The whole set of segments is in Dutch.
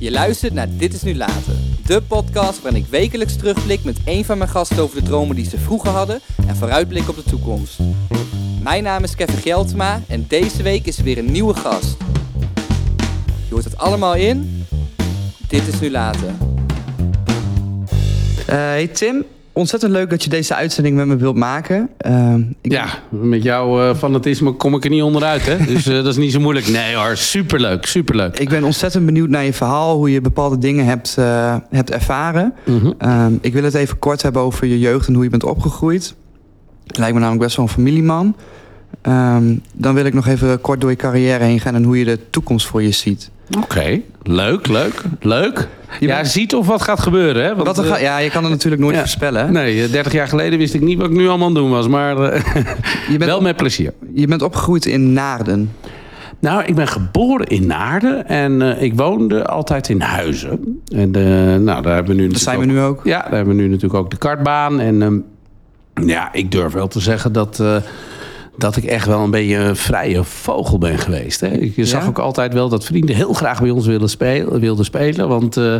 Je luistert naar Dit is Nu Later. De podcast waarin ik wekelijks terugblik met een van mijn gasten over de dromen die ze vroeger hadden en vooruitblik op de toekomst. Mijn naam is Kevin Geltema en deze week is er weer een nieuwe gast. Je hoort het allemaal in Dit is Nu Later. Eh, hey Tim, ontzettend leuk dat je deze uitzending met me wilt maken. Uh, ik... Ja, met jouw uh, fanatisme kom ik er niet onderuit. Hè? dus uh, dat is niet zo moeilijk. Nee hoor, superleuk, superleuk. Ik ben ontzettend benieuwd naar je verhaal, hoe je bepaalde dingen hebt, uh, hebt ervaren. Mm -hmm. ik wil het even kort hebben over je jeugd en hoe je bent opgegroeid. Het lijkt me namelijk best wel een familieman. Um, dan wil ik nog even kort door je carrière heen gaan en hoe je de toekomst voor je ziet. Oké, okay. leuk, leuk, leuk. Je ja, ziet of wat gaat gebeuren. Hè? Want, wat er ga, ja, je kan het natuurlijk nooit ja, voorspellen. Nee, 30 jaar geleden wist ik niet wat ik nu allemaal aan doen was. Maar uh, je bent wel met plezier. Je bent opgegroeid in Naarden. Nou, ik ben geboren in Naarden en uh, ik woonde altijd in Huizen. En uh, nou, daar hebben we nu. Dat zijn we nu ook. Ja, daar hebben we nu natuurlijk ook de kartbaan. En um, ja, ik durf wel te zeggen dat dat ik echt wel een beetje een vrije vogel ben geweest. Hè. Ik zag ook altijd wel dat vrienden heel graag bij ons wilden spelen. Wilden spelen want uh,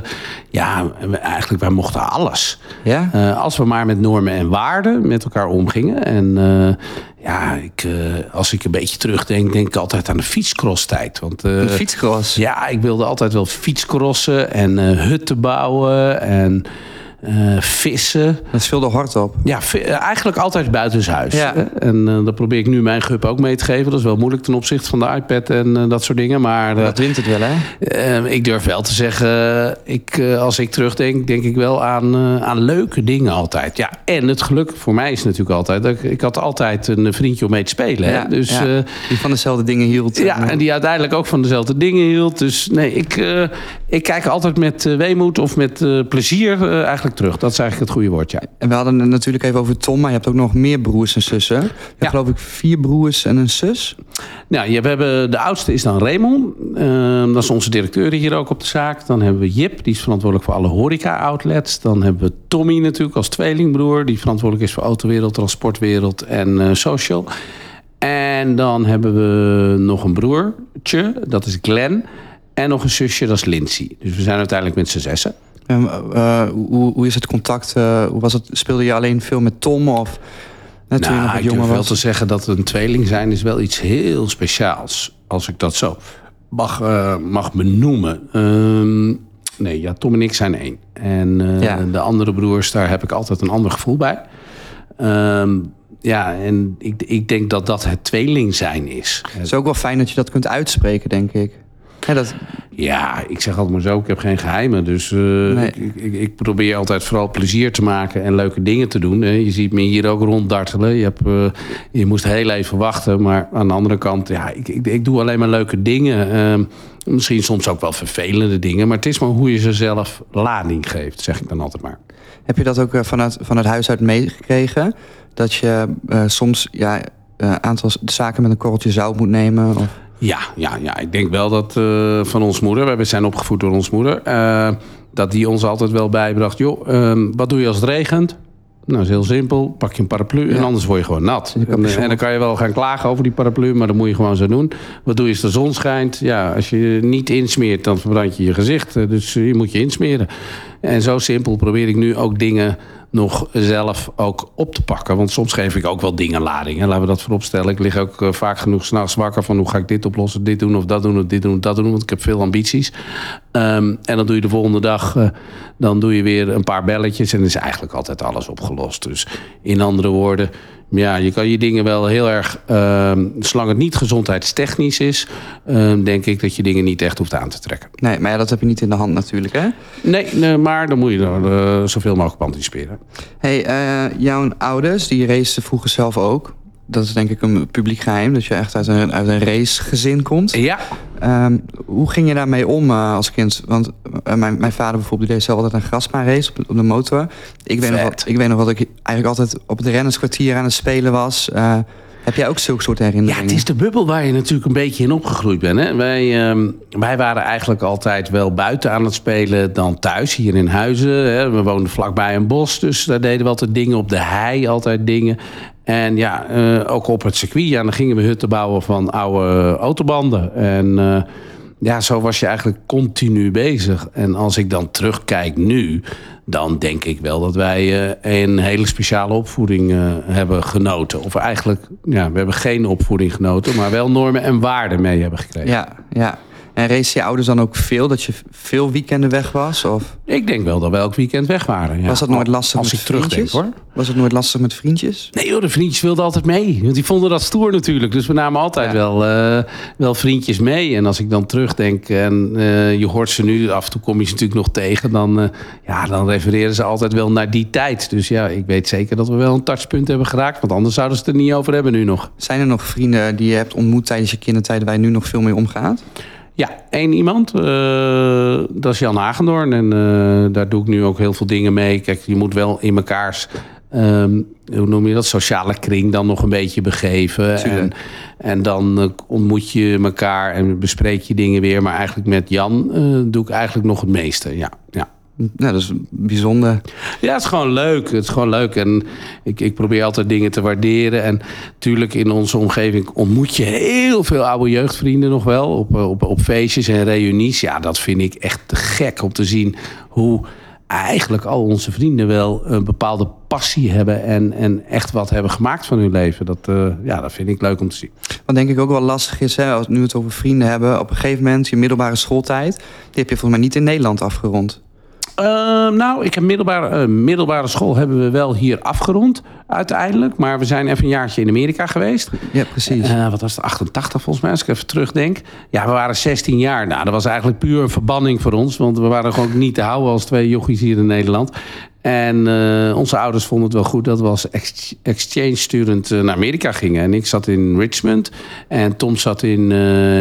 ja, eigenlijk wij mochten alles. Ja? Uh, als we maar met normen en waarden met elkaar omgingen. En uh, ja, ik, als ik een beetje terugdenk, denk ik altijd aan de fietscross-tijd. Want, de fietscross? Ja, ik wilde altijd wel fietscrossen en hutten bouwen en... Uh, vissen. Dat speelde hard op. Ja, eigenlijk altijd buitenshuis. Ja. En uh, dat probeer ik nu mijn gup ook mee te geven. Dat is wel moeilijk ten opzichte van de iPad en uh, dat soort dingen. Maar dat wint het wel, hè? ik durf wel te zeggen, ik, als ik terugdenk, denk ik wel aan, aan leuke dingen altijd. Ja, en het geluk voor mij is natuurlijk altijd... Dat ik, ik had altijd een vriendje om mee te spelen. Ja, hè? Dus, ja. die van dezelfde dingen hield. Ja, en die uiteindelijk ook van dezelfde dingen hield. Dus nee, ik, ik kijk altijd met weemoed of met plezier eigenlijk terug. Dat is eigenlijk het goede woord, ja. En we hadden het natuurlijk even over Tom, maar je hebt ook nog meer broers en zussen. Je ja. hebt geloof ik vier broers en een zus. Nou, we hebben, de oudste is dan Raymond. Uh, dat is onze directeur hier ook op de zaak. Dan hebben we Jip, die is verantwoordelijk voor alle horeca-outlets. Dan hebben we Tommy natuurlijk als tweelingbroer. Die verantwoordelijk is voor autowereld, transportwereld en uh, social. En dan hebben we nog een broertje, dat is Glenn. En nog een zusje, dat is Lindsay. Dus we zijn uiteindelijk met z'n zessen. Uh, hoe, hoe, is het contact? Uh, hoe was het? Speelde je alleen veel met Tom? Of net nou, nog ik durf wel te zeggen dat een tweeling zijn is wel iets heel speciaals. Als ik dat zo mag, uh, mag benoemen. Ehm, nee, ja, Tom en ik zijn één. En ja. de andere broers, daar heb ik altijd een ander gevoel bij. Um, ja, en ik, ik denk dat dat het tweeling zijn is. Het is ook wel fijn dat je dat kunt uitspreken, denk ik. Ja, dat... ja, ik zeg altijd maar zo, ik heb geen geheimen. Dus uh, nee. ik, ik, ik, probeer altijd vooral plezier te maken en leuke dingen te doen. Je ziet me hier ook ronddartelen. Je, hebt, uh, je moest heel even wachten. Maar aan de andere kant, ja, ik, ik, ik doe alleen maar leuke dingen. Uh, misschien soms ook wel vervelende dingen. Maar het is maar hoe je ze zelf lading geeft, zeg ik dan altijd maar. Heb je dat ook eh, vanuit, vanuit huis uit meegekregen? Dat je soms ja, aantal zaken met een korreltje zout moet nemen? Of? Ja, ja, ja, ik denk wel dat uh, van ons moeder, we zijn opgevoed door ons moeder, uh, dat die ons altijd wel bijbracht. Joh, uh, wat doe je als het regent? Nou, dat is heel simpel. Pak je een paraplu ja. en anders word je gewoon nat. En, en, dan kan je wel gaan klagen over die paraplu, maar dat moet je gewoon zo doen. Wat doe je als de zon schijnt? Ja, als je niet insmeert, dan verbrand je je gezicht. Dus je moet je insmeren. En zo simpel probeer ik nu ook dingen nog zelf ook op te pakken. Want soms geef ik ook wel dingen lading. Laten we dat voorop stellen. Ik lig ook uh, vaak genoeg s'nachts wakker van hoe ga ik dit oplossen, dit doen of dat doen of dit doen of dat doen. Want ik heb veel ambities. Um, en dan doe je de volgende dag, uh, dan doe je weer een paar belletjes en is eigenlijk altijd alles opgelost. Dus in andere woorden, ja, je kan je dingen wel heel erg, uh, zolang het niet gezondheidstechnisch is, uh, denk ik dat je dingen niet echt hoeft aan te trekken. Nee, maar ja, dat heb je niet in de hand natuurlijk, hè? Nee, nee maar dan moet je er uh, zoveel mogelijk op anticiperen. hey, eh, jouw ouders, die racen vroeger zelf ook dat is denk ik een publiek geheim, dat je echt uit een, uit een racegezin komt. Ja. Um, hoe ging je daarmee om uh, als kind? Want uh, mijn, mijn vader bijvoorbeeld die deed zelf altijd een grasbaanrace op, op de motor. Ik weet, nog wat, ik weet nog wat ik eigenlijk altijd op het rennerskwartier aan het spelen was. Uh, heb jij ook zulke soort herinneringen? Ja, het is de bubbel waar je natuurlijk een beetje in opgegroeid bent. Hè? Wij, um, wij waren eigenlijk altijd wel buiten aan het spelen dan thuis, hier in Huizen. Hè? We woonden vlakbij een bos, dus daar deden we altijd dingen op de hei, altijd dingen. En ja, uh, ook op het circuit. Ja, dan gingen we hutten bouwen van oude autobanden. En uh, ja, zo was je eigenlijk continu bezig. En als ik dan terugkijk nu, dan denk ik wel dat wij eh, een hele speciale opvoeding eh, hebben genoten. Of eigenlijk, ja, we hebben geen opvoeding genoten, maar wel normen en waarden mee hebben gekregen. Ja, ja. En race je ouders dan ook veel? Dat je veel weekenden weg was? Of Ik denk wel dat we elk weekend weg waren. Ja. was dat nooit lastig Als met ik terugdenk vriendjes? hoor. Was het nooit lastig met vriendjes? Nee joh, de vriendjes wilden altijd mee. Want die vonden dat stoer natuurlijk. Dus we namen altijd Ja. wel, eh, wel vriendjes mee. En als ik dan terugdenk en eh, je hoort ze nu, af en toe kom je ze natuurlijk nog tegen. Dan, eh, ja, dan refereren ze altijd wel naar die tijd. Dus ja, ik weet zeker dat we wel een touchpunt hebben geraakt. Want anders zouden ze het er niet over hebben nu nog. Zijn er nog vrienden die je hebt ontmoet tijdens je kindertijd... waar je nu nog veel mee omgaat? Ja, één iemand. eh, dat is Jan Hagendoorn. En eh, daar doe ik nu ook heel veel dingen mee. Kijk, je moet wel in mekaars... ehm, hoe noem je dat? Sociale kring dan nog een beetje begeven. En, Tuurlijk. en dan eh, ontmoet je elkaar en bespreek je dingen weer. Maar eigenlijk met Jan doe ik eigenlijk nog het meeste. Ja, ja. Nou, dat is bijzonder. Ja, het is gewoon leuk. Het is gewoon leuk. En ik, ik probeer altijd dingen te waarderen. En natuurlijk in onze omgeving ontmoet je heel veel oude jeugdvrienden nog wel. Op, eh, op, op feestjes en reunies. Ja, dat vind ik echt te gek om te zien hoe eigenlijk al onze vrienden wel een bepaalde passie hebben. En, en echt wat hebben gemaakt van hun leven. Dat, eh, ja, dat vind ik leuk om te zien. Wat denk ik ook wel lastig is, hè, als we nu het over vrienden hebben... op een gegeven moment, je middelbare schooltijd... die heb je volgens mij niet in Nederland afgerond. Ehm, nou, ik heb middelbare, eh, middelbare school hebben we wel hier afgerond uiteindelijk. Maar we zijn even een jaartje in Amerika geweest. Ja, precies. Eh, wat was het, 88 volgens mij, als ik even terugdenk. Ja, we waren 16 jaar. Nou, dat was eigenlijk puur een verbanning voor ons. Want we waren gewoon niet te houden als twee jochies hier in Nederland. En eh, onze ouders vonden het wel goed dat we als ex- exchange student eh, naar Amerika gingen. En ik zat in Richmond. En Tom zat in eh,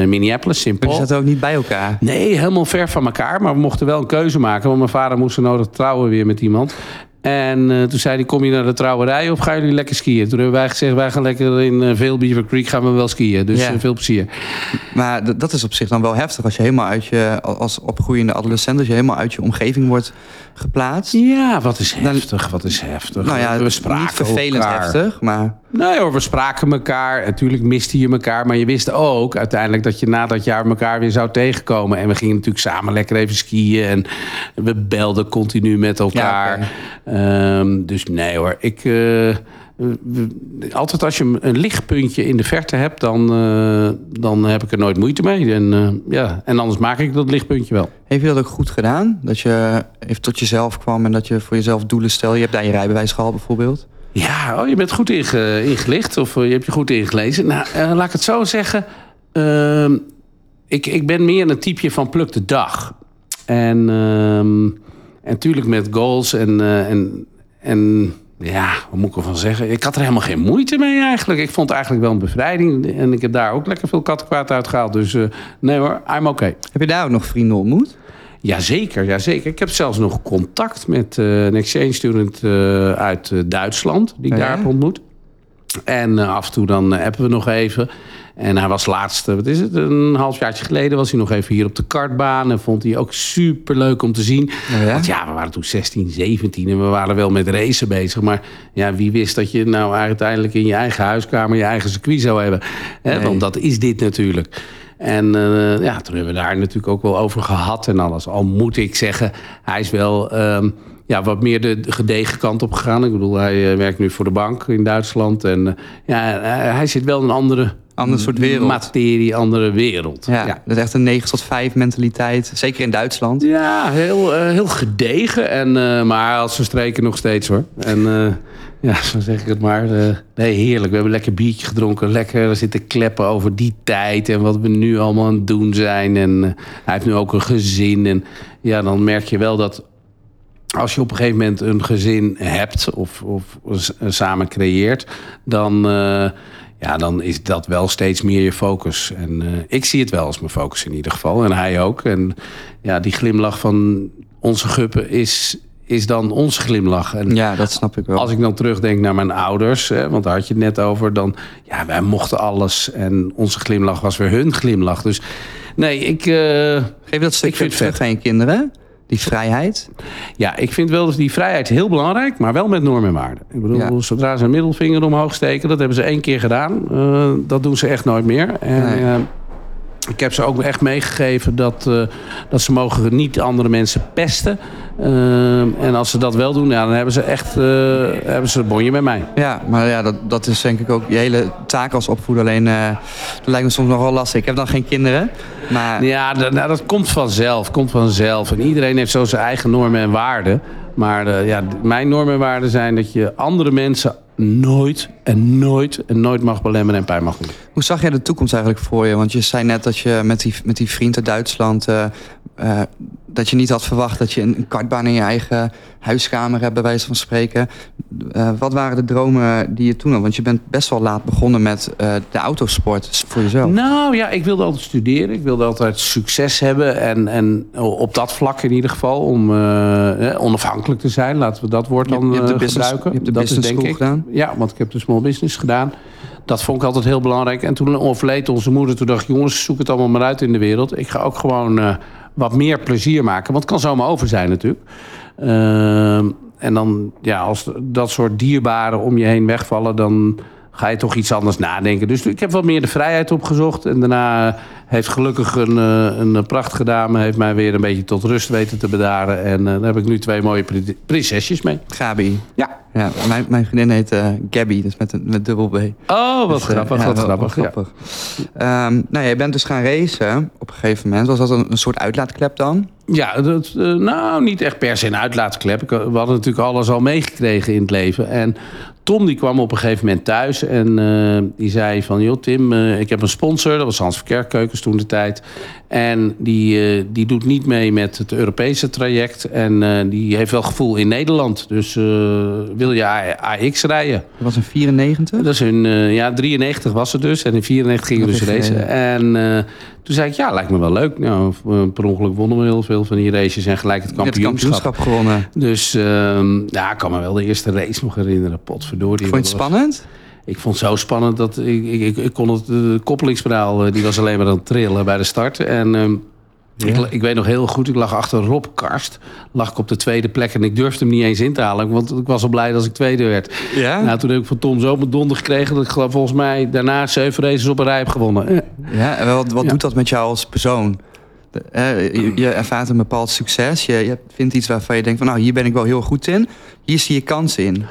Minneapolis. Maar die Paul. zaten ook niet bij elkaar. Nee, helemaal ver van elkaar. Maar we mochten wel een keuze maken. Want mijn vader moest zo nodig trouwen weer met iemand. En eh, toen zei hij, kom je naar de trouwerij of gaan jullie lekker skiën? Toen hebben wij gezegd, wij gaan lekker in uh, Veel Beaver Creek gaan we wel skiën. Dus Ja. eh, veel plezier. Maar dat is op zich dan wel heftig als je helemaal uit je, als opgroeiende adolescent, als je helemaal uit je omgeving wordt geplaatst. Ja, wat is heftig, wat is heftig. Nou ja, we spraken niet vervelend elkaar. heftig, maar Nee hoor, we spraken elkaar. Natuurlijk miste je elkaar. Maar je wist ook uiteindelijk dat je na dat jaar elkaar weer zou tegenkomen. En we gingen natuurlijk samen lekker even skiën. En we belden continu met elkaar. Ehm, dus nee hoor, ik... eh, we- altijd als je een lichtpuntje in de verte hebt, dan, eh, dan heb ik er nooit moeite mee. En, eh, ja, en anders maak ik dat lichtpuntje wel. heeft je dat ook goed gedaan? Dat je even tot jezelf kwam en dat je voor jezelf doelen stelde. Je hebt daar je rijbewijs gehad bijvoorbeeld. Ja, oh, je bent goed inge- ingelicht of eh, je hebt je goed ingelezen. Nou, eh, laat ik het zo zeggen. Ehm, ik, ik ben meer een typeje van pluk de dag. En, ehm, en natuurlijk met goals en, eh, en, en ja, wat moet ik ervan zeggen? Ik had er helemaal geen moeite mee eigenlijk. Ik vond het eigenlijk wel een bevrijding. En ik heb daar ook lekker veel kattenkwaad uit gehaald. Dus eh, nee hoor, I'm okay. Heb je daar ook nog vrienden ontmoet? Jazeker, jazeker. Ik heb zelfs nog contact met eh, een exchange student uit Duitsland, die ik Oh ja? daar heb ontmoet. En eh, af en toe dan eh, appen we nog even. En hij was laatst, eh, wat is het, een halfjaartje geleden... was hij nog even hier op de kartbaan. En vond hij ook super leuk om te zien. Oh ja? Want ja, we waren toen 16, 17 en we waren wel met racen bezig. Maar ja, wie wist dat je nou uiteindelijk in je eigen huiskamer... je eigen circuit zou hebben. Hè? Nee. Want dat is dit natuurlijk. En ja, toen hebben we daar natuurlijk ook wel over gehad en alles. Al moet ik zeggen, hij is wel ehm, ja, wat meer de de gedegen kant op gegaan. Ik bedoel, hij eh, werkt nu voor de bank in Duitsland. En eh, ja, hij- hij zit wel in een andere... Ander soort wereld. Materie, andere wereld. Ja, ja. dat is echt een 9 tot 5 mentaliteit. Zeker in Duitsland. Ja, heel, eh, heel gedegen. En, eh, maar als ze streken nog steeds hoor. En eh, ja, zo zeg ik het maar. Eh, nee, heerlijk. We hebben lekker biertje gedronken. Lekker zitten kleppen over die tijd. En wat we nu allemaal aan het doen zijn. En eh, hij heeft nu ook een gezin. En ja, dan merk je wel dat als je op een gegeven moment een gezin hebt. Of, of s- samen creëert. Dan... eh, ja, dan is dat wel steeds meer je focus. En eh, ik zie het wel als mijn focus in ieder geval. En hij ook. En ja, die glimlach van onze guppen is, is dan onze glimlach. En Ja, dat snap ik wel. als ik dan terugdenk naar mijn ouders, hè, want daar had je het net over, dan ja, wij mochten alles. En onze glimlach was weer hun glimlach. Dus nee, ik, eh, Geef dat stukje vind terug aan je kinderen. Die vrijheid. ja, ik vind wel dat die vrijheid heel belangrijk, maar wel met normen en waarden. Ik bedoel, Ja. zodra ze een middelvinger omhoog steken, dat hebben ze één keer gedaan. eh, dat doen ze echt nooit meer. En, Nee. Eh, Ik heb ze ook echt meegegeven dat, uh, dat ze mogen niet andere mensen pesten. Uh, en als ze dat wel doen, ja, dan hebben ze echt uh, hebben ze een bonje met mij. Ja, maar ja, dat, dat is denk ik ook je hele taak als opvoeder. Alleen dat lijkt me soms nog wel lastig. Ik heb dan geen kinderen. Maar... Ja, dat, nou, dat komt vanzelf. Komt vanzelf. En iedereen heeft zo zijn eigen normen en waarden. Maar ja, mijn normen en waarden zijn dat je andere mensen nooit en nooit en nooit mag belemmeren en pijn mag doen. Hoe zag jij de toekomst eigenlijk voor je? Want je zei net dat je met die, met die vriend uit Duitsland... Uh, uh, dat je niet had verwacht dat je een, kartbaan in je eigen huiskamer hebt, bij wijze van spreken. Uh, wat waren de dromen die je toen had? Want je bent best wel laat begonnen met de autosport voor jezelf. Nou ja, ik wilde altijd studeren. Ik wilde altijd succes hebben. En, en op dat vlak in ieder geval, om onafhankelijk te zijn. Laten we dat woord dan je, je hebt de business, gebruiken. Je hebt de dat business is, denk ik, gedaan? Ja, want ik heb de small business gedaan. Dat vond ik altijd heel belangrijk. En toen overleed onze moeder. Toen dacht ik, jongens, zoek het allemaal maar uit in de wereld. Ik ga ook gewoon uh, wat meer plezier maken. Want het kan zomaar over zijn natuurlijk. Uh, en dan, ja, als dat soort dierbaren om je heen wegvallen... dan ga je toch iets anders nadenken. Dus ik heb wat meer de vrijheid opgezocht. En daarna heeft gelukkig een, eh, een prachtige dame... heeft mij weer een beetje tot rust weten te bedaren. En uh, daar heb ik nu twee mooie prinsesjes mee. Gabi. Ja. Ja, mijn, mijn vriendin heet uh, Gabby, dus met, een, met dubbel B. Oh, wat dus, grappig, uh, ja, wat grappig. Wat grappig. Ja. Um, nou, jij bent dus gaan racen op een gegeven moment. Was dat een, een soort uitlaatklep dan? Ja, dat, uh, nou, niet echt per se een uitlaatklep. We hadden natuurlijk alles al meegekregen in het leven. En Tom die kwam op een gegeven moment thuis en uh, die zei van... joh Tim, uh, ik heb een sponsor, dat was Hans Verkerkeukens toen de tijd. En die, uh, die doet niet mee met het Europese traject. En die heeft wel gevoel in Nederland. Dus wil je AX rijden? Dat was in 94? Dat is in, ja, 93 was het dus. En in 94 gingen we dus racen. En toen zei ik, ja, lijkt me wel leuk. Nou, per ongeluk wonnen we heel veel van die races en gelijk het kampioenschap. Het kampioenschap gewonnen. Dus ehm, ja, ik kan me wel de eerste race nog herinneren. Potverdorie. Vond je het spannend? Ik vond het zo spannend dat ik, ik, ik, kon het, de koppelingspedaal, eh, die was alleen maar aan het trillen bij de start. En ehm, ik, ik, weet nog heel goed, ik lag achter Rob Karst. Lag ik op de tweede plek en ik durfde hem niet eens in te halen. Want ik was al blij als ik tweede werd. Ja? Nou, toen heb ik van Tom zo mijn donder gekregen... dat ik volgens mij daarna zeven races op een rij heb gewonnen. Ja, en wat, wat doet dat met jou als persoon? Je, je, ervaart een bepaald succes. Je, je, vindt iets waarvan je denkt van... nou, hier ben ik wel heel goed in. Hier zie je kansen in.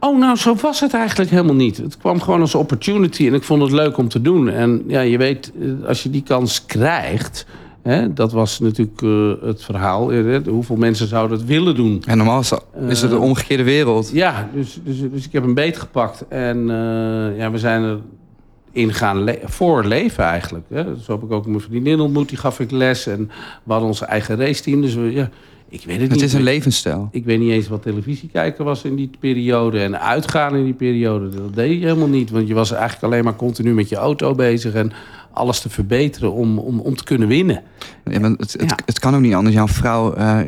Oh, nou, zo was het eigenlijk helemaal niet. Het kwam gewoon als opportunity en ik vond het leuk om te doen. En ja, je weet, eh, als je die kans krijgt... Hè, dat was natuurlijk uh, het verhaal. Hè, hoeveel mensen zouden het willen doen? En normaal is, is het een omgekeerde wereld. Ja, dus, dus, dus ik heb een beet gepakt. En uh, ja, we zijn er in gaan le voor leven eigenlijk. Hè. Zo heb ik ook mijn vriendin ontmoet. Die gaf ik les. En we hadden onze eigen raceteam. Dus we, ja, ik weet het, het niet. Het is een levensstijl. Ik weet niet eens wat televisie kijken was in die periode. En uitgaan in die periode. Dat deed je helemaal niet. Want je was eigenlijk alleen maar continu met je auto bezig. En alles te verbeteren om, om, om te kunnen winnen. Ja, het, het, ja. het, kan ook niet anders. Jouw vrouw, uh,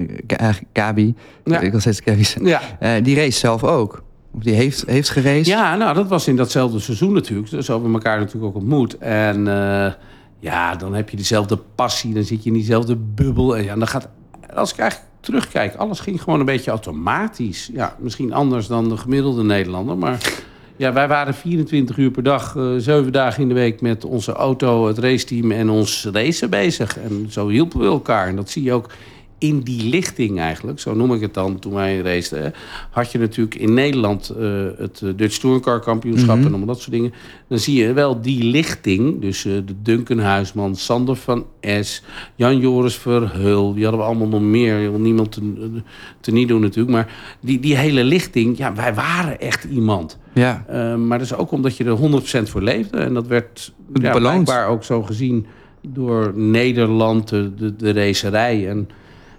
Gabi, ja. ik wil steeds Gabi ja. Uh, die race zelf ook. Of die heeft, heeft geraced? Ja, nou, dat was in datzelfde seizoen natuurlijk. Dus hebben we elkaar natuurlijk ook ontmoet. En uh, ja, dan heb je dezelfde passie. Dan zit je in diezelfde bubbel. En ja, dan gaat, als ik eigenlijk terugkijk, alles ging gewoon een beetje automatisch. Ja, misschien anders dan de gemiddelde Nederlander, maar... Ja, wij waren 24 uur per dag, uh, zeven dagen in de week met onze auto, het raceteam en ons racen bezig. En zo hielpen we elkaar. En dat zie je ook in die lichting eigenlijk, zo noem ik het dan toen wij raceten, had je natuurlijk in Nederland uh, het Dutch Touring kampioenschap mm -hmm. en allemaal dat soort dingen. Dan zie je wel die lichting, dus uh, de Duncan Huisman, Sander van S, Jan Joris Verheul, die hadden we allemaal nog meer, je wil niemand te, te niet doen natuurlijk, maar die, die hele lichting, ja, wij waren echt iemand. Ja. Uh, maar dat is ook omdat je er 100% voor leefde en dat werd ja, blijkbaar ook zo gezien door Nederland, de, de, de racerij en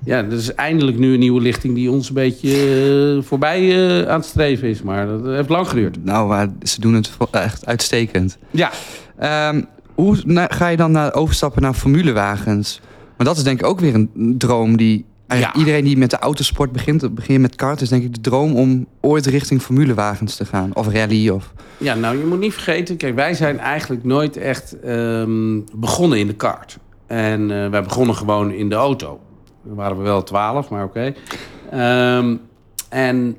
ja, er is eindelijk nu een nieuwe lichting die ons een beetje uh, voorbij uh, aan het streven is. Maar dat heeft lang geduurd. Nou, maar ze doen het echt uitstekend. Ja. Um, hoe ga je dan naar, overstappen naar formulewagens? Maar dat is denk ik ook weer een droom die... Ja. Iedereen die met de autosport begint, begint met kart, is denk ik de droom om ooit richting formulewagens te gaan. Of rally. Of... Ja, nou je moet niet vergeten, kijk, wij zijn eigenlijk nooit echt um, begonnen in de kart. En uh, wij begonnen gewoon in de auto. Dan waren we wel twaalf, maar oké. Okay. Um, en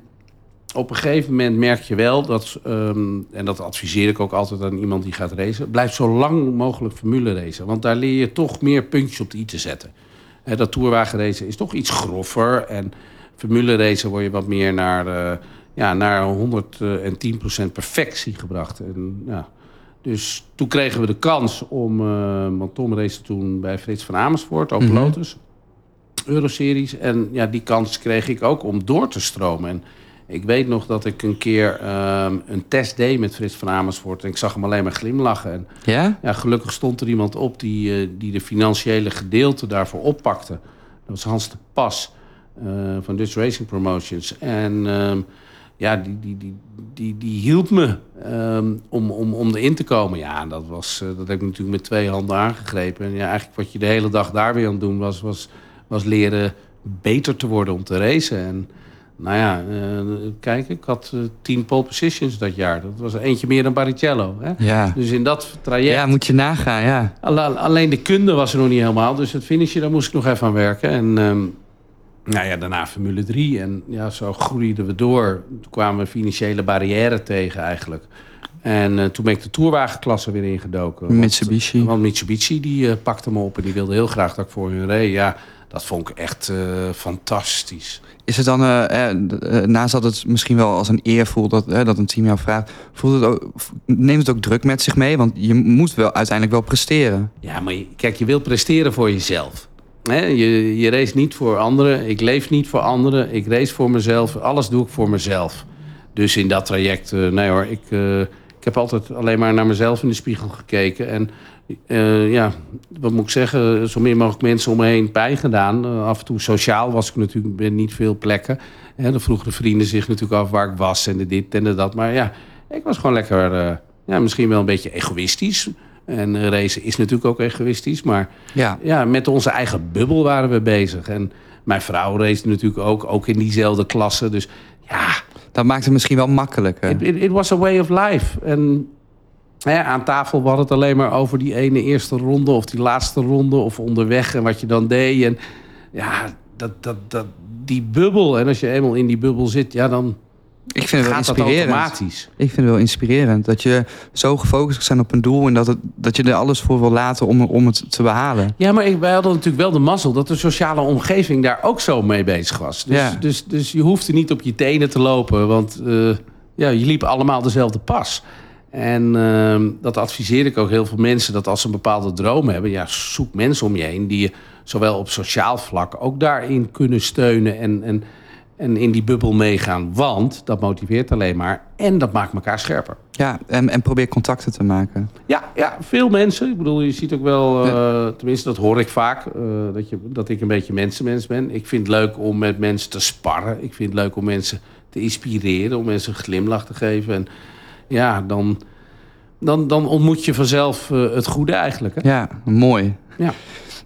op een gegeven moment merk je wel dat, ehm, en dat adviseer ik ook altijd aan iemand die gaat racen, blijf zo lang mogelijk formule racen. Want daar leer je toch meer puntjes op de i te zetten. Hè, dat tourwagenracen is toch iets groffer en formule racen word je wat meer naar, uh, ja, naar 110% perfectie gebracht. En, ja, dus toen kregen we de kans om, uh, want Tom race toen bij Frits van Amersfoort, Open mm Lotus, Euroseries. En ja, die kans kreeg ik ook om door te stromen. En ik weet nog dat ik een keer um, een test deed met Frits van Amersfoort. En ik zag hem alleen maar glimlachen. En ja? ja gelukkig stond er iemand op die, uh, die de financiële gedeelte daarvoor oppakte. Dat was Hans de Pas uh, van Dutch Racing Promotions. En um, ja, die, die, die, die, die hielp me um, om, om, om erin te komen. Ja, dat, was, uh, dat heb ik natuurlijk met twee handen aangegrepen. En ja, eigenlijk wat je de hele dag daar weer aan het doen was... was, was leren beter te worden om te racen. En nou ja, uh, kijk, ik had uh, tien pole positions dat jaar. Dat was eentje meer dan Baricello. Hè? Ja. Dus in dat traject... Ja, moet je nagaan, ja. Alleen de kunde was er nog niet helemaal. Dus het finishje, daar moest ik nog even aan werken. En um, nou ja, daarna Formule 3. En ja, zo groeiden we door. Toen kwamen we financiële barrière tegen eigenlijk. En uh, toen ben ik de tourwagenklasse weer ingedoken. Mitsubishi. Want, want Mitsubishi die pakte me op en die wilde heel graag dat ik voor hun reed. Ja, dat vond ik echt uh, fantastisch. Is het dan, uh, uh, naast dat het misschien wel als een eer voelt dat, dat een team jou vraagt, voelt het ook, neemt het ook druk met zich mee? Want je moet wel uiteindelijk wel presteren. Ja, maar je, kijk, je wilt presteren voor jezelf. Hè? Je, je race niet voor anderen, ik leef niet voor anderen, ik race voor mezelf, alles doe ik voor mezelf. Dus in dat traject, nee hoor, ik, ik heb altijd alleen maar naar mezelf in de spiegel gekeken. En uh, ja, wat moet ik zeggen, zo min mogelijk mensen om me heen pijn gedaan. Uh, af en toe sociaal was ik natuurlijk bij niet veel plekken. En dan vroegen de vrienden zich natuurlijk af waar ik was en de dit en de dat. Maar ja, ik was gewoon lekker, uh, ja, misschien wel een beetje egoïstisch. En racen is natuurlijk ook egoïstisch. Maar ja. ja, met onze eigen bubbel waren we bezig. En mijn vrouw race natuurlijk ook, ook in diezelfde klasse. Dus ja... Dat maakt het misschien wel makkelijker. It, it, it was a way of life. En ja, aan tafel was het alleen maar over die ene eerste ronde of die laatste ronde of onderweg en wat je dan deed. En ja, dat, dat, dat, die bubbel. En als je eenmaal in die bubbel zit, ja, dan ik vind het wel gaat dat inspirerend. automatisch. Ik vind het wel inspirerend dat je zo gefocust bent op een doel en dat, het, dat je er alles voor wil laten om, om het te behalen. Ja, maar ik, wij hadden natuurlijk wel de mazzel dat de sociale omgeving daar ook zo mee bezig was. Dus, Ja. dus, dus je hoefde niet op je tenen te lopen, want eh, ja, je liep allemaal dezelfde pas. En ehm, dat adviseer ik ook heel veel mensen, dat als ze een bepaalde droom hebben, ja, zoek mensen om je heen die je zowel op sociaal vlak ook daarin kunnen steunen en, en, en in die bubbel meegaan. Want dat motiveert alleen maar en dat maakt elkaar scherper. Ja, en, en probeer contacten te maken. Ja, ja, veel mensen. Ik bedoel, je ziet ook wel, uh, tenminste dat hoor ik vaak, uh, dat, je, dat ik een beetje mensenmens ben. Ik vind het leuk om met mensen te sparren. Ik vind het leuk om mensen te inspireren, om mensen een glimlach te geven. En ja, dan, dan, dan ontmoet je vanzelf uh, het goede eigenlijk. Hè? Ja, mooi. Ja.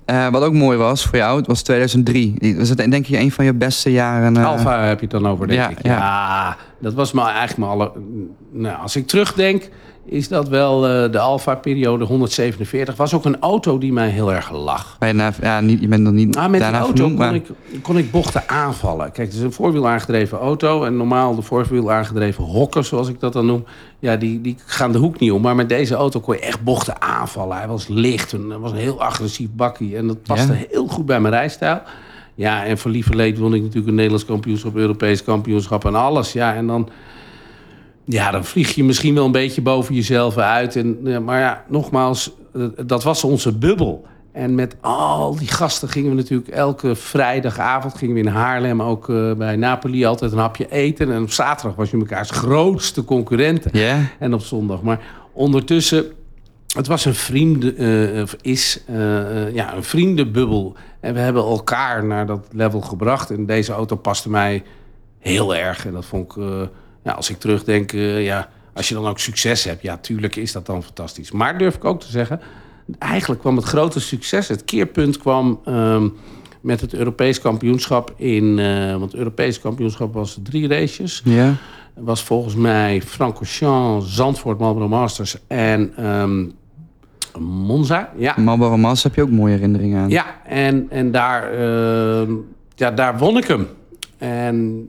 Uh, wat ook mooi was voor jou, het was 2003. Was het denk je een van je beste jaren? Uh... Alfa heb je het dan over, denk ja, ik. Ja. ja, dat was maar eigenlijk maar alle... Nou, als ik terugdenk, is dat wel uh, de Alfa-periode 147. Was ook een auto die mij heel erg lag. Bijna, ja, niet, je bent nog niet nou, met die auto vernoemd, kon, maar... ik, kon ik bochten aanvallen. Kijk, het is een voorwiel aangedreven auto. En normaal de voorwiel aangedreven hokken, zoals ik dat dan noem. Ja, die, die gaan de hoek niet om. Maar met deze auto kon je echt bochten aanvallen. Hij was licht en hij was een heel agressief bakkie. En dat paste Ja. heel goed bij mijn rijstijl. Ja, en voor lieverleed won ik natuurlijk een Nederlands kampioenschap, Europees kampioenschap en alles. Ja, en dan, ja, dan vlieg je misschien wel een beetje boven jezelf uit. En, maar ja, nogmaals, eh, dat was onze bubbel. En met al die gasten gingen we natuurlijk elke vrijdagavond gingen we in Haarlem ook uh, bij Napoli altijd een hapje eten. En op zaterdag was je mekaars grootste concurrenten. En op zondag. Maar ondertussen, het was een vrienden, uh, is uh, ja, een vriendenbubbel. En we hebben elkaar naar dat level gebracht. En deze auto paste mij heel erg. En dat vond ik, ja, als ik terugdenk, ja, als je dan ook succes hebt, ja, tuurlijk is dat dan fantastisch. Maar durf ik ook te zeggen, eigenlijk kwam het grote succes, het keerpunt kwam um, met het Europees kampioenschap in, uh, want het Europees kampioenschap was drie races. Ja. Was volgens mij Francorchamps, Zandvoort, Marlboro Masters en um, Monza. Ja. Marlboro Masters heb je ook mooie herinneringen aan. Ja, en, en daar, uh, ja, daar won ik hem. En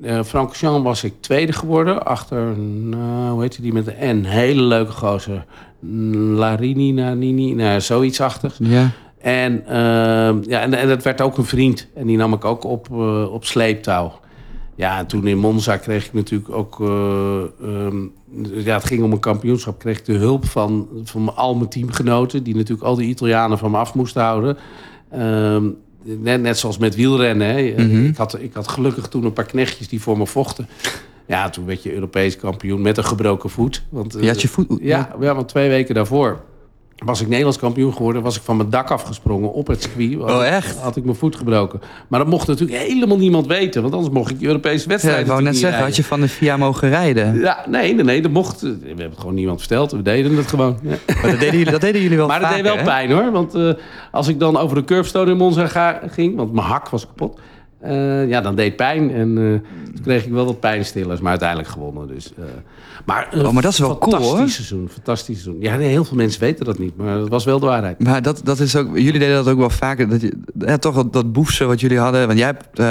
Uh, Francorchamps was ik tweede geworden. Achter, nou, hoe heet die met de N? Hele leuke gozer. Larini, Nanini, nou, zoiets achter. Ja. En, uh, ja, en, en dat werd ook een vriend. En die nam ik ook op, uh, op sleeptouw. Ja, en toen in Monza kreeg ik natuurlijk ook... Um, ja, het ging om een kampioenschap. Kreeg ik de hulp van, van al mijn teamgenoten... die natuurlijk al die Italianen van me af moesten houden. Um, net, net zoals met wielrennen. Hè. Mm -hmm. ik, had, ik had gelukkig toen een paar knechtjes die voor me vochten. Ja, toen werd je Europees kampioen met een gebroken voet. Want, je had je voet? Ja, ja, want twee weken daarvoor was ik Nederlands kampioen geworden, was ik van mijn dak afgesprongen op het circuit. Oh, echt? Had ik mijn voet gebroken. Maar dat mocht natuurlijk helemaal niemand weten, want anders mocht ik Europese wedstrijden. Ja, ik wou net zeggen, rijden. had je van de VIA mogen rijden? Ja, nee, nee, nee, dat mocht. We hebben het gewoon niemand verteld, we deden het gewoon. Ja. Maar dat deden jullie, dat deden jullie wel Maar vaker, dat deed wel hè? pijn hoor, want uh, als ik dan over de curbstone in Monza ga, ging, want mijn hak was kapot. Uh, ja, dan deed pijn en uh, toen kreeg ik wel wat pijnstillers, maar uiteindelijk gewonnen. Dus, uh, maar, oh, maar dat is wel cool hoor. Fantastisch seizoen, fantastisch seizoen. Ja, nee, heel veel mensen weten dat niet, maar dat was wel de waarheid. Maar dat, dat is ook, jullie deden dat ook wel vaker. Dat je, ja, toch dat, dat boefse wat jullie hadden. Want jij hebt, je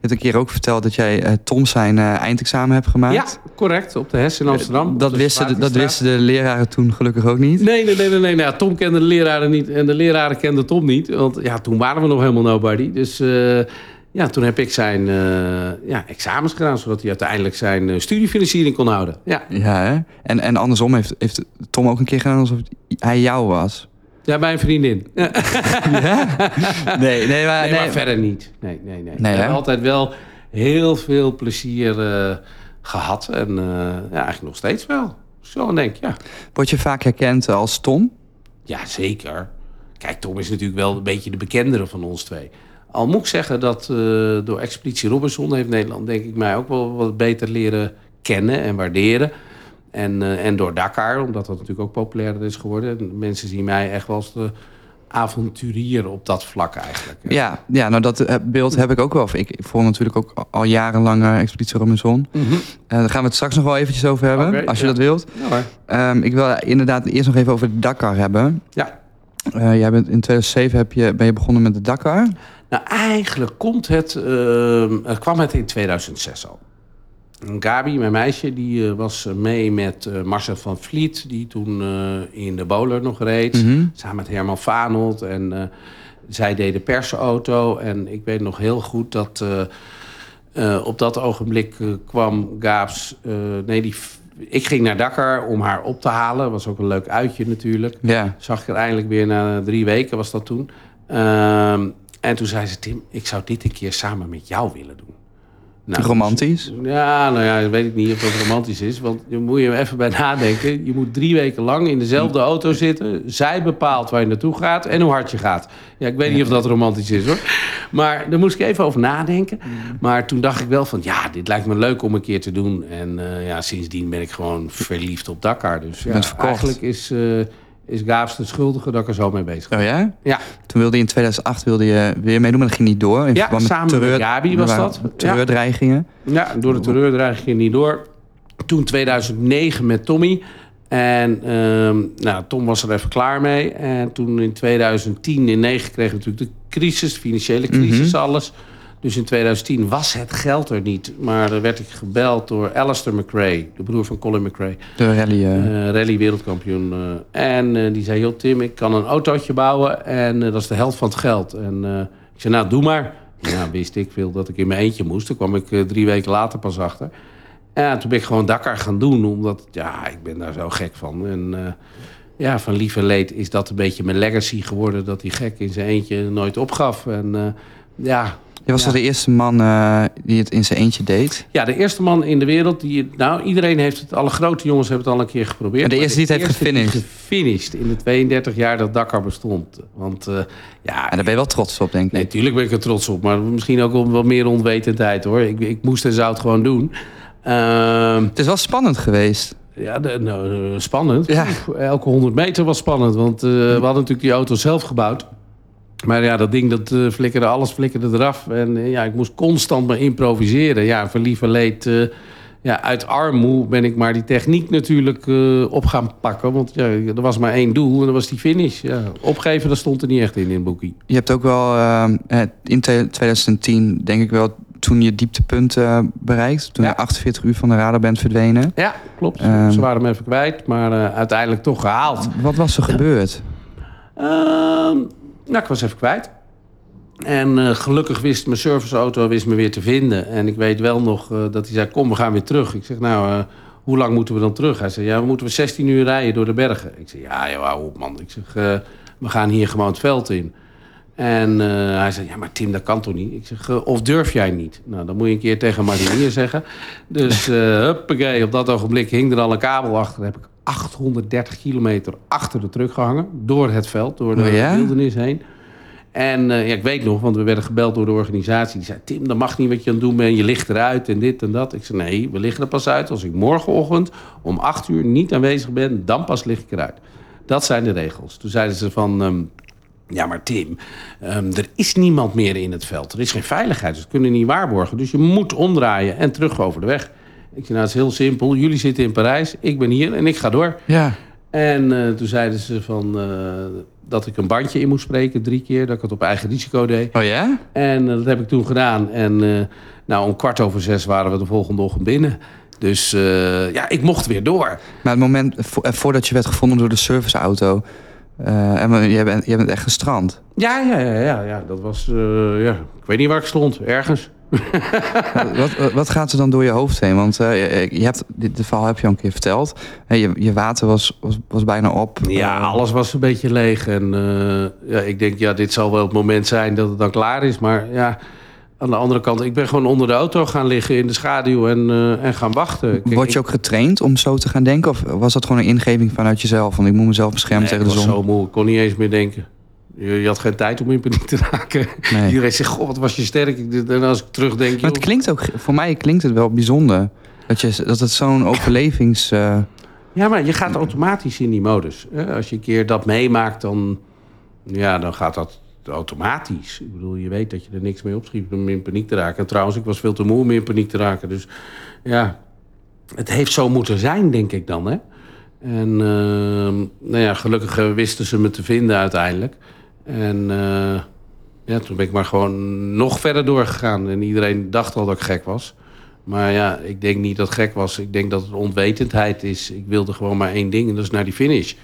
hebt een keer ook verteld dat jij Tom zijn eindexamen hebt gemaakt. Ja, correct. Op de HES in Amsterdam. Dat, wisten de, dat wisten de leraren toen gelukkig ook niet. Nee, nee, nee. nee, nee. Nou, Tom kende de leraren niet en de leraren kenden Tom niet. Want ja, toen waren we nog helemaal nobody. Dus... Ja, toen heb ik zijn uh, ja, examens gedaan, zodat hij uiteindelijk zijn uh, studiefinanciering kon houden. Ja, ja hè? En, en andersom heeft, heeft Tom ook een keer gedaan alsof hij jou was. Ja, mijn vriendin. Ja? Nee, nee, maar, nee, nee, maar verder niet. Nee, nee, nee. Nee, we hebben altijd wel heel veel plezier uh, gehad. En ja, eigenlijk nog steeds wel. Zo denk ik, ja. Word je vaak herkend als Tom? Ja, zeker. Kijk, Tom is natuurlijk wel een beetje de bekendere van ons twee. Al moet ik zeggen dat uh, door Expeditie Robinson heeft Nederland denk ik mij ook wel wat beter leren kennen en waarderen. En, uh, en door Dakar, omdat dat natuurlijk ook populairder is geworden. Mensen zien mij echt wel als de avonturier op dat vlak eigenlijk. Ja, ja nou dat beeld heb ik ook wel. Ik, ik volg natuurlijk ook al jarenlang uh, Expeditie Robinson. Mm -hmm. daar gaan we het straks nog wel eventjes over hebben, okay, als je ja. dat wilt. Ja, um, ik wil inderdaad eerst nog even over Dakar hebben. Ja. jij bent in 2007 heb je, ben je begonnen met de Dakar. Nou, eigenlijk komt het, uh, kwam het in 2006 al. Gabi, mijn meisje, die uh, was mee met uh, Marcel van Vliet... die toen in de bowler nog reed, mm -hmm. samen met Herman Vanelt. En zij deed de persauto. En ik weet nog heel goed dat op dat ogenblik kwam Gaabs... nee, die, ik ging naar Dakar om haar op te halen. was ook een leuk uitje natuurlijk. Ja. Zag ik er eindelijk weer na drie weken, was dat toen... Ehm, en toen zei ze, Tim, ik zou dit een keer samen met jou willen doen. Nou, romantisch? Dus, ja, nou ja, weet ik niet of dat romantisch is. Want je moet je even bij nadenken. Je moet drie weken lang in dezelfde auto zitten. Zij bepaalt waar je naartoe gaat en hoe hard je gaat. Ja, ik weet niet of dat romantisch is hoor. Maar daar moest ik even over nadenken. Maar toen dacht ik wel van, ja, dit lijkt me leuk om een keer te doen. En uh, ja, sindsdien ben ik gewoon verliefd op Dakar. Dus ja, eigenlijk is... Uh, is Gaafs de schuldige dat ik er zo mee bezig ben. Oh ja? Ja. Toen wilde je in 2008 wilde je weer meedoen, maar dat ging niet door. In ja, samen met, terreur, met Gabi was dat. Terreurdreigingen. Ja, door de terreurdreiging ging niet door. Toen 2009 met Tommy. En um, nou, Tom was er even klaar mee. En toen in 2010 in 9 kregen we natuurlijk de crisis, de financiële crisis, mm -hmm. alles. Dus in 2010 was het geld er niet. Maar dan werd ik gebeld door Alistair McRae, de broer van Colin McRae. De rally, uh... rally wereldkampioen. Uh, en die zei, joh Tim, ik kan een autootje bouwen en dat is de helft van het geld. En ik zei, nou doe maar. Nou, wist ik veel dat ik in mijn eentje moest. Toen kwam ik drie weken later pas achter. En toen ben ik gewoon Dakar gaan doen, omdat ja, ik ben daar zo gek van. En ja, van lief en leed is dat een beetje mijn legacy geworden... dat die gek in zijn eentje nooit opgaf. En ja, je was ja. de eerste man uh, die het in zijn eentje deed? Ja, de eerste man in de wereld die... Nou, iedereen heeft het... Alle grote jongens hebben het al een keer geprobeerd. Maar de eerste die het heeft gefinished? gefinished in de 32 jaar dat Dakar bestond. Want uh, ja... En daar ben je wel trots op, denk ik. Nee, natuurlijk ben ik er trots op. Maar misschien ook om wat meer onwetendheid, hoor. Ik, ik moest en zou het gewoon doen. Uh, het is wel spannend geweest. Ja, de, nou, spannend. Ja. Oef, elke 100 meter was spannend. Want we hadden natuurlijk die auto zelf gebouwd. Maar ja, dat ding, dat uh, flikkerde, alles flikkerde eraf. En uh, ja, ik moest constant maar improviseren. Ja, voor lieve leed... Uh, ja, uit armoe ben ik maar die techniek natuurlijk op gaan pakken. Want ja, er was maar één doel en dat was die finish. Ja, opgeven, dat stond er niet echt in in het boekie. Je hebt ook wel in 2010, denk ik wel... toen je dieptepunt eh, bereikt. Toen Ja. je 48 uur van de radar bent verdwenen. Ja, klopt. Ehm. Ze waren hem even kwijt, maar eh, uiteindelijk toch gehaald. Wat was er gebeurd? Ehm, nou, ik was even kwijt. En eh, gelukkig wist mijn serviceauto wist me weer te vinden. En ik weet wel nog eh, dat hij zei, kom, we gaan weer terug. Ik zeg, nou, eh, hoe lang moeten we dan terug? Hij zei, ja, we moeten we 16 uur rijden door de bergen. Ik zeg, ja, ja, hou op man. Ik zeg, we gaan hier gewoon het veld in. En hij zei, ja, maar Tim, dat kan toch niet? Ik zeg, of durf jij niet? Nou, dan moet je een keer tegen marinier zeggen. Dus, huppakee, op dat ogenblik hing er al een kabel achter. heb ik 830 kilometer achter de truck gehangen. Door het veld, door de Oh ja? wildernis heen. En eh, ja, ik weet nog, want we werden gebeld door de organisatie. Die zei, Tim, dat mag niet wat je aan het doen bent. Je ligt eruit en dit en dat. Ik zei, nee, we liggen er pas uit als ik morgenochtend om acht uur niet aanwezig ben. Dan pas lig ik eruit. Dat zijn de regels. Toen zeiden ze van... ehm, ja, maar Tim, ehm, er is niemand meer in het veld. Er is geen veiligheid, dus dat kunnen we niet waarborgen. Dus je moet omdraaien en terug over de weg. Ik zei, nou, het is heel simpel. Jullie zitten in Parijs, ik ben hier en ik ga door. Ja. En eh, toen zeiden ze van, eh, dat ik een bandje in moest spreken, drie keer. Dat ik het op eigen risico deed. Oh ja? En eh, dat heb ik toen gedaan. En nou, om kwart over zes waren we de volgende ochtend binnen. Dus ja, ik mocht weer door. Maar het moment vo- voordat je werd gevonden door de serviceauto... en jij bent, jij bent echt gestrand. Ja, ja, ja, ja, ja. dat was... ja. Ik weet niet waar ik stond, ergens. wat, wat- gaat er dan door je hoofd heen? Want eh, je, hebt, dit, dit verhaal heb je al een keer verteld. Je, je water was, was, was bijna op. Ja, Eh, alles was een beetje leeg. En eh, ja, ik denk, ja, dit zal wel het moment zijn dat het dan klaar is. Maar ja, aan de andere kant, ik ben gewoon onder de auto gaan liggen in de schaduw en, en gaan wachten. Kijk, Word je ook getraind om zo te gaan denken? Of was dat gewoon een ingeving vanuit jezelf? Van ik moet mezelf beschermen Nee, tegen de ik was zon? zo moe, ik kon niet eens meer denken. Je, je had geen tijd om in paniek te raken. Nee. Iedereen zegt, goh, wat was je sterk. En als ik terugdenk... Maar het klinkt ook, voor mij klinkt het wel bijzonder. Dat, je, dat het zo'n overlevings... eh, Ja, maar je gaat automatisch in die modus. Als je een keer dat meemaakt, dan, ja, dan gaat dat automatisch. Ik bedoel, je weet dat je er niks mee opschiet om in paniek te raken. En trouwens, ik was veel te moe om in paniek te raken. Dus ja, het heeft zo moeten zijn, denk ik dan. Hè? En ehm, nou ja, gelukkig eh, wisten ze me te vinden uiteindelijk. En eh, ja, toen ben ik maar gewoon nog verder doorgegaan. En iedereen dacht al dat ik gek was. Maar ja, ik denk niet dat het gek was. Ik denk dat het onwetendheid is. Ik wilde gewoon maar één ding en dat is naar die finish.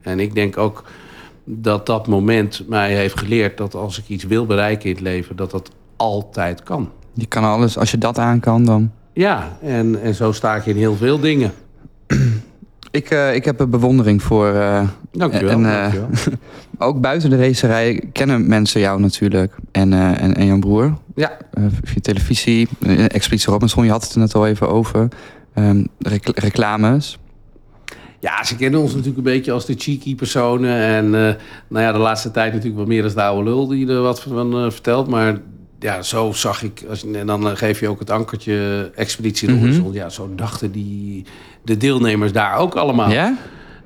En ik denk ook dat dat moment mij heeft geleerd... dat als ik iets wil bereiken in het leven, dat dat altijd kan. je kan alles, als je dat aan kan, dan... Ja, en, en zo sta ik in heel veel dingen. Ik, eh, ik heb een bewondering voor... Dankjewel. En, eh, dankjewel. ook buiten de racerij kennen mensen jou natuurlijk. En, eh, en, en jouw broer. Ja. Eh, via televisie. eh, Expeditie Robinson, je had het er net al even over. Ehm, recl- reclames. Ja, ze kennen ons natuurlijk een beetje als de cheeky personen. En eh, nou ja, de laatste tijd natuurlijk wat meer als de oude lul die er wat van eh, vertelt. Maar ja, zo zag ik. Als, je- en dan geef je ook het ankertje Expeditie. Robinson. Ja, zo dachten die, de deelnemers daar ook allemaal. Ja?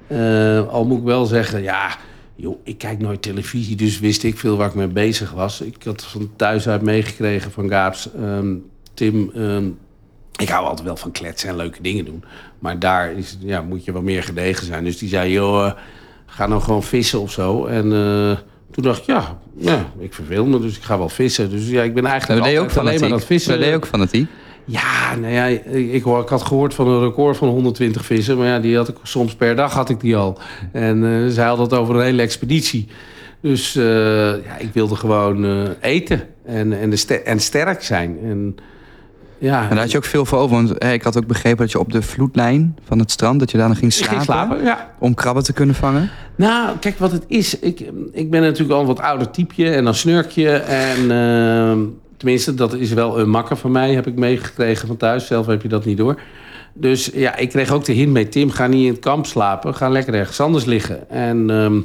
Eh, al moet ik wel zeggen, ja, joh, ik kijk nooit televisie, dus wist ik veel waar ik mee bezig was. Ik had van thuis uit meegekregen van Gaaps, ehm, Tim, ehm, ik hou altijd wel van kletsen en leuke dingen doen. Maar daar is, ja, moet je wel meer gedegen zijn. Dus die zei, joh, eh, ga nou gewoon vissen of zo. En eh, toen dacht ik, ja, ja, ik verveel me, dus ik ga wel vissen. Dus ja, ik ben eigenlijk ook alleen maar aan het vissen. Deed je ook fanatiek. Ja, nou ja, ik, ik had gehoord van een record van 120 vissen. Maar ja, die had ik soms per dag had ik die al. En eh zij had het over een hele expeditie. Dus eh, ja, ik wilde gewoon eh, eten en, en, de en sterk zijn. En, ja, En daar had je ook veel voor over. Want ik had ook begrepen dat je op de vloedlijn van het strand... dat je daar nog ging slapen, ging slapen. Ja. om krabben te kunnen vangen. Nou, kijk wat het is. Ik, ik ben natuurlijk al een wat ouder typeje en dan snurk je. En ehm, tenminste, dat is wel een makker van mij, heb ik meegekregen van thuis. Zelf heb je dat niet door. Dus ja, ik kreeg ook de hint mee, Tim, ga niet in het kamp slapen. Ga lekker ergens anders liggen. En ehm,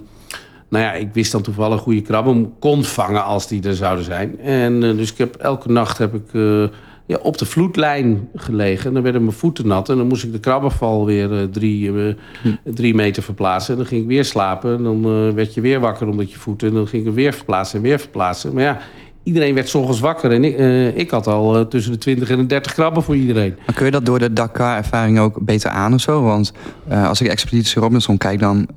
nou ja, ik wist dan toevallig hoe je krabben kon vangen als die er zouden zijn. En eh, dus ik heb elke nacht heb ik eh, ja, op de vloedlijn gelegen. En dan werden mijn voeten nat. En dan moest ik de krabbenval weer eh, drie, meter verplaatsen. En dan ging ik weer slapen. En dan werd je weer wakker omdat je voeten. En dan ging ik weer verplaatsen en weer verplaatsen. Maar ja, iedereen werd 's ochtends wakker. En ik, eh, ik had al eh, tussen de 20 en de 30 krabben voor iedereen. Maar kun je dat door de Dakar-ervaring ook beter aan of zo? Want eh, als ik Expeditie Robinson kijk, dan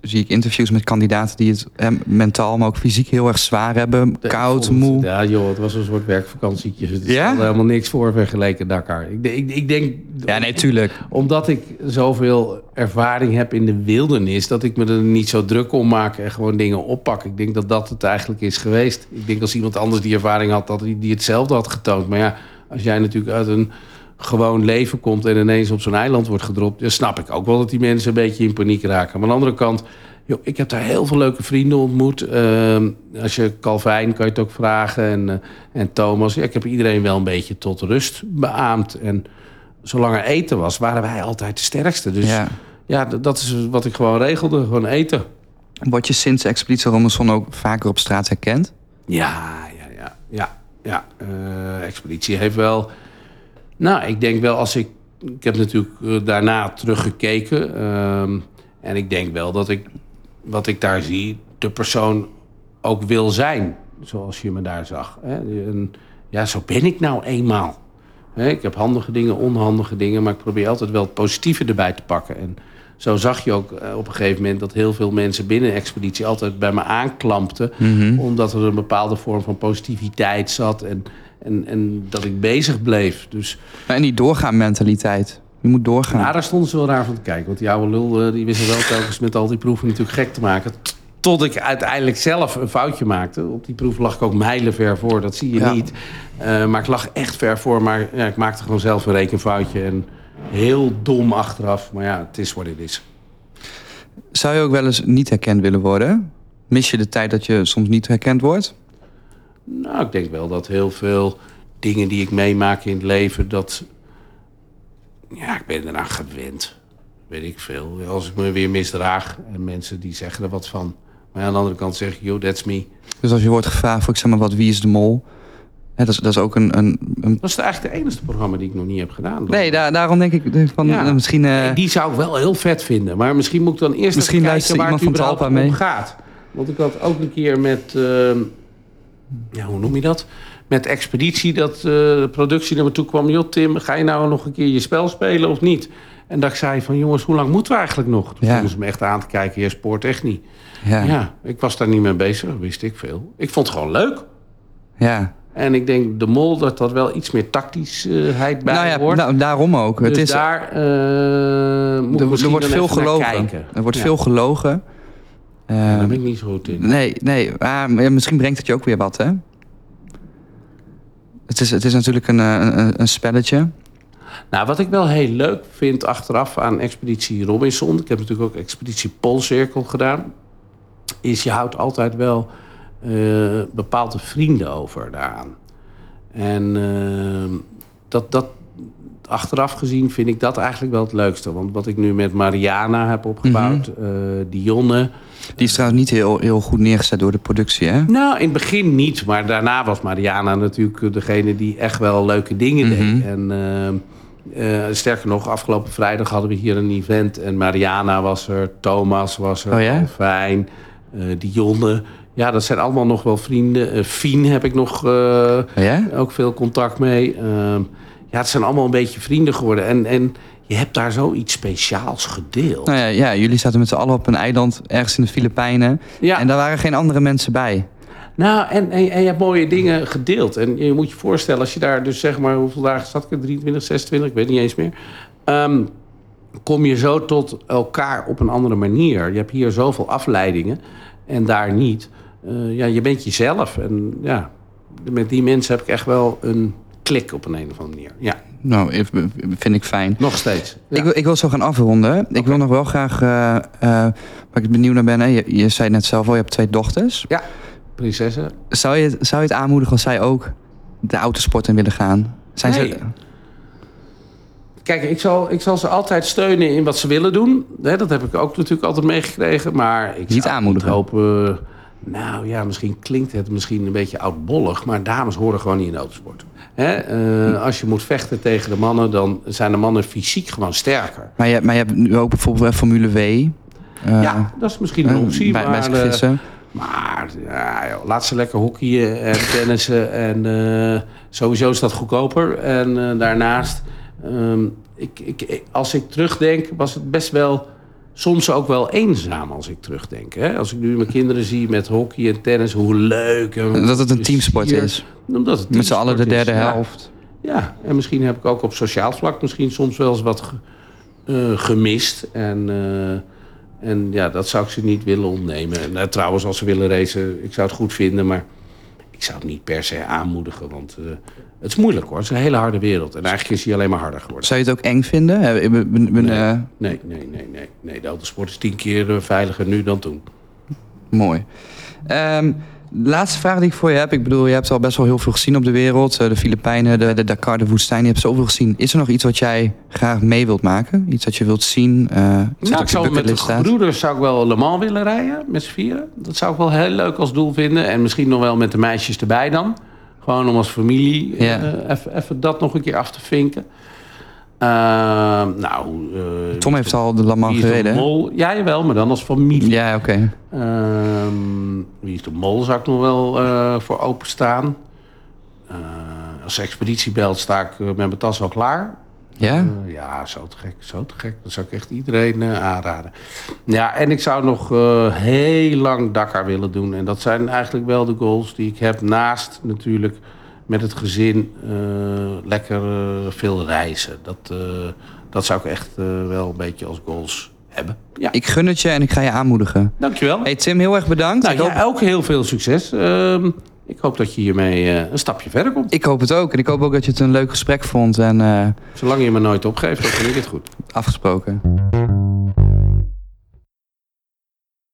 zie ik interviews met kandidaten die het eh, mentaal, maar ook fysiek heel erg zwaar hebben. Koud, vond moe. Ja, joh, het was een soort werkvakantietje. Het Ja? stelde helemaal niks voor vergeleken Dakar. Ik, denk- ik, ik denk, Ja, nee, tuurlijk. omdat ik zoveel ervaring heb in de wildernis... dat ik me er niet zo druk om maak en gewoon dingen oppak. Ik denk dat dat het eigenlijk is geweest. Ik denk als iemand anders die ervaring had, dat die, die hetzelfde had getoond. Maar ja, als jij natuurlijk uit een gewoon leven komt... en ineens op zo'n eiland wordt gedropt... dan snap ik ook wel dat die mensen een beetje in paniek raken. Maar aan de andere kant... Joh, ik heb daar heel veel leuke vrienden ontmoet. Ehm, als je Calvijn kan je het ook vragen. En, eh, en Thomas. Ik heb iedereen wel een beetje tot rust beaamd. En zolang er eten was, waren wij altijd de sterkste. Dus ja, dat is wat ik gewoon regelde. Gewoon eten. Word je sinds Expeditie Robinson ook vaker op straat herkend? Ja, ja, ja. ja, ja. Eh, Expeditie heeft wel... Nou, ik denk wel als ik... Ik heb natuurlijk eh, daarna teruggekeken. ehm, en ik denk wel dat ik... Wat ik daar zie, de persoon ook wil zijn. Zoals je me daar zag. Hè? En, ja, zo ben ik nou eenmaal. Ik heb handige dingen, onhandige dingen... maar ik probeer altijd wel het positieve erbij te pakken. En zo zag je ook eh, op een gegeven moment... dat heel veel mensen binnen expeditie altijd bij me aanklampten... omdat er een bepaalde vorm van positiviteit zat... en, en, en dat ik bezig bleef. Dus En die doorgaan mentaliteit. Je moet doorgaan. nou, daar stonden ze wel raar van te kijken. Want die oude lul eh, die wist er wel telkens met al die proeven natuurlijk gek te maken. Tot ik uiteindelijk zelf een foutje maakte. Op die proef lag ik ook mijlenver voor, dat zie je Ja. niet. Eh, maar ik lag echt ver voor. Maar ja, ik maakte gewoon zelf een rekenfoutje. En heel dom achteraf. Maar ja, het is wat het is. Zou je ook wel eens niet herkend willen worden? Mis je de tijd dat je soms niet herkend wordt? Nou, ik denk wel dat heel veel dingen die ik meemaak in het leven... dat... Ja, ik ben eraan gewend. Weet ik veel. Als ik me weer misdraag en mensen die zeggen er wat van... Maar aan de andere kant zeg ik, yo, that's me. Dus als je wordt gevraagd voor, ik zeg maar wat, wie is de mol? Hè, dat, is, dat is ook een... een, een... Dat is eigenlijk het enige programma die ik nog niet heb gedaan. Nee, daar, daarom denk ik van Ja. eh, misschien... eh, Nee, die zou ik wel heel vet vinden. Maar misschien moet ik dan eerst Misschien even kijken waar het van überhaupt om mee. gaat. Want ik had ook een keer met... ehm, ja, hoe noem je dat? Met Expeditie dat eh, de productie naar me toe kwam. Joh, Tim, ga je nou nog een keer je spel spelen of niet? En dat ik zei van, jongens, hoe lang moeten we eigenlijk nog? Toen Ja. ze me echt aan te kijken. Je spoort echt niet. ja, Ja. ik was daar niet mee bezig. Wist ik veel. Ik vond het gewoon leuk. ja. En ik denk, de mol, dat dat wel iets meer tactischheid bij Nou ja, nou, daarom ook. Dus het is, daar eh moet er, er wordt veel gelogen. Er wordt Ja. veel gelogen. Eh, daar ben ik niet zo goed in. nee, nee. ah, maar misschien brengt het je ook weer wat, hè? Het is, het is natuurlijk een, eh, een, een spelletje. Nou, wat ik wel heel leuk vind achteraf aan Expeditie Robinson... ik heb natuurlijk ook Expeditie Poolcirkel gedaan... is je houdt altijd wel eh, bepaalde vrienden over daaraan. En eh, dat, dat, achteraf gezien vind ik dat eigenlijk wel het leukste. Want wat ik nu met Mariana heb opgebouwd, eh, Dionne... Die is trouwens niet heel, heel goed neergezet door de productie, hè? Nou, in het begin niet. Maar daarna was Mariana natuurlijk degene die echt wel leuke dingen Mhm. deed. En eh, sterker nog, afgelopen vrijdag hadden we hier een event. En Mariana was er, Thomas was er, Oh ja? Fijn, eh Dionne. Ja, dat zijn allemaal nog wel vrienden. Eh Fien heb ik nog Oh ja? ook veel contact mee. Ehm, ja, het zijn allemaal een beetje vrienden geworden. En, en je hebt daar zoiets speciaals gedeeld. Nou ja, ja, jullie zaten met z'n allen op een eiland ergens in de Filipijnen. Ja. En daar waren geen andere mensen bij. Nou, en, en, en je hebt mooie dingen gedeeld. En je moet je voorstellen, als je daar dus zeg maar... hoeveel dagen zat ik er? 23, 26, ik weet niet eens meer. Ehm, kom je zo tot elkaar op een andere manier. Je hebt hier zoveel afleidingen en daar niet. Eh, ja, je bent jezelf. En ja, met die mensen heb ik echt wel een klik op een, een of andere manier. Ja, Nou, vind ik fijn. nog steeds. Ja. Ik, wil, ik wil zo gaan afronden. Ik wil nog wel graag, eh, waar ik benieuwd naar ben, hè, je, je zei net zelf al, je hebt twee dochters. Ja, prinsessen. Zou je, het- zou je het aanmoedigen als zij ook de autosport in willen gaan? Zijn Nee. ze, Kijk, ik zal, ik zal ze altijd steunen in wat ze willen doen. Dat heb ik ook natuurlijk altijd meegekregen. Maar ik Niet aanmoedigen. hopen... Nou ja, misschien klinkt het misschien een beetje oudbollig... maar dames horen gewoon niet in de autosport. Hè, eh, als je moet vechten tegen de mannen... dan zijn de mannen fysiek gewoon sterker. maar, je, maar je hebt nu ook bijvoorbeeld eh, Formule W. eh, ja, dat is misschien een eh, optie. bij, bij maar, eh. Maar ja, joh, laat ze lekker hockeyen en tennissen. En eh, sowieso is dat goedkoper. En eh, daarnaast, ehm, ik, ik, als ik terugdenk, was het best wel... Soms ook wel eenzaam als ik terugdenk. Hè? Als ik nu mijn kinderen zie met hockey en tennis, hoe leuk. En Dat het een teamsport is. Omdat het Met z'n allen de derde is, helft. Ja, en misschien heb ik ook op sociaal vlak misschien soms wel eens wat eh, gemist. En, en ja, dat zou ik ze niet willen ontnemen. En, eh, trouwens, als ze willen racen, ik zou het goed vinden, maar ik zou het niet per se aanmoedigen. Want eh, het is moeilijk hoor. Het is een hele harde wereld. En eigenlijk is hij alleen maar harder geworden. Zou je het ook eng vinden? Eh, ben- ben- Nee. eh, Nee, nee, nee, nee. nee de autosport is tien keer veiliger nu dan toen. Mooi. Ehm, de laatste vraag die ik voor je heb. Ik bedoel, je hebt al best wel heel veel gezien op de wereld. Eh, De Filipijnen, de, de Dakar, de woestijn. Je hebt zoveel gezien. Is er nog iets wat jij graag mee wilt maken? Iets dat je wilt zien? Nou, op ik zou met de broeders zou ik wel Le Mans willen rijden, met z'n vieren. Dat zou ik wel heel leuk als doel vinden. En misschien nog wel met de meisjes erbij dan. Gewoon om als familie Ja. eh, even, even dat nog een keer af te vinken. Eh, nou, eh, Tom heeft al de de gereden. mol? Ja, jawel, maar dan als familie. Ja, oké. Ehm, wie is de mol zou ik nog wel eh, voor openstaan. Eh als expeditiebelt sta ik met mijn tas al klaar. Ja? Ja, zo te gek, zo te gek. Dat zou ik echt iedereen aanraden. Ja, en ik zou nog heel lang Dakar willen doen. En dat zijn eigenlijk wel de goals die ik heb. Naast natuurlijk met het gezin eh, lekker eh, veel reizen. Dat, eh, dat zou ik echt wel een beetje als goals hebben. Ja, Ik gun het je en ik ga je aanmoedigen. dankjewel. Hey Tim, heel erg bedankt. nou, ik, hoop, ook heel veel succes. Ehm, ik hoop dat je hiermee een stapje verder komt. ik hoop het ook. En ik hoop ook dat je het een leuk gesprek vond en Zolang je me nooit opgeeft, dan vind ik het goed. afgesproken.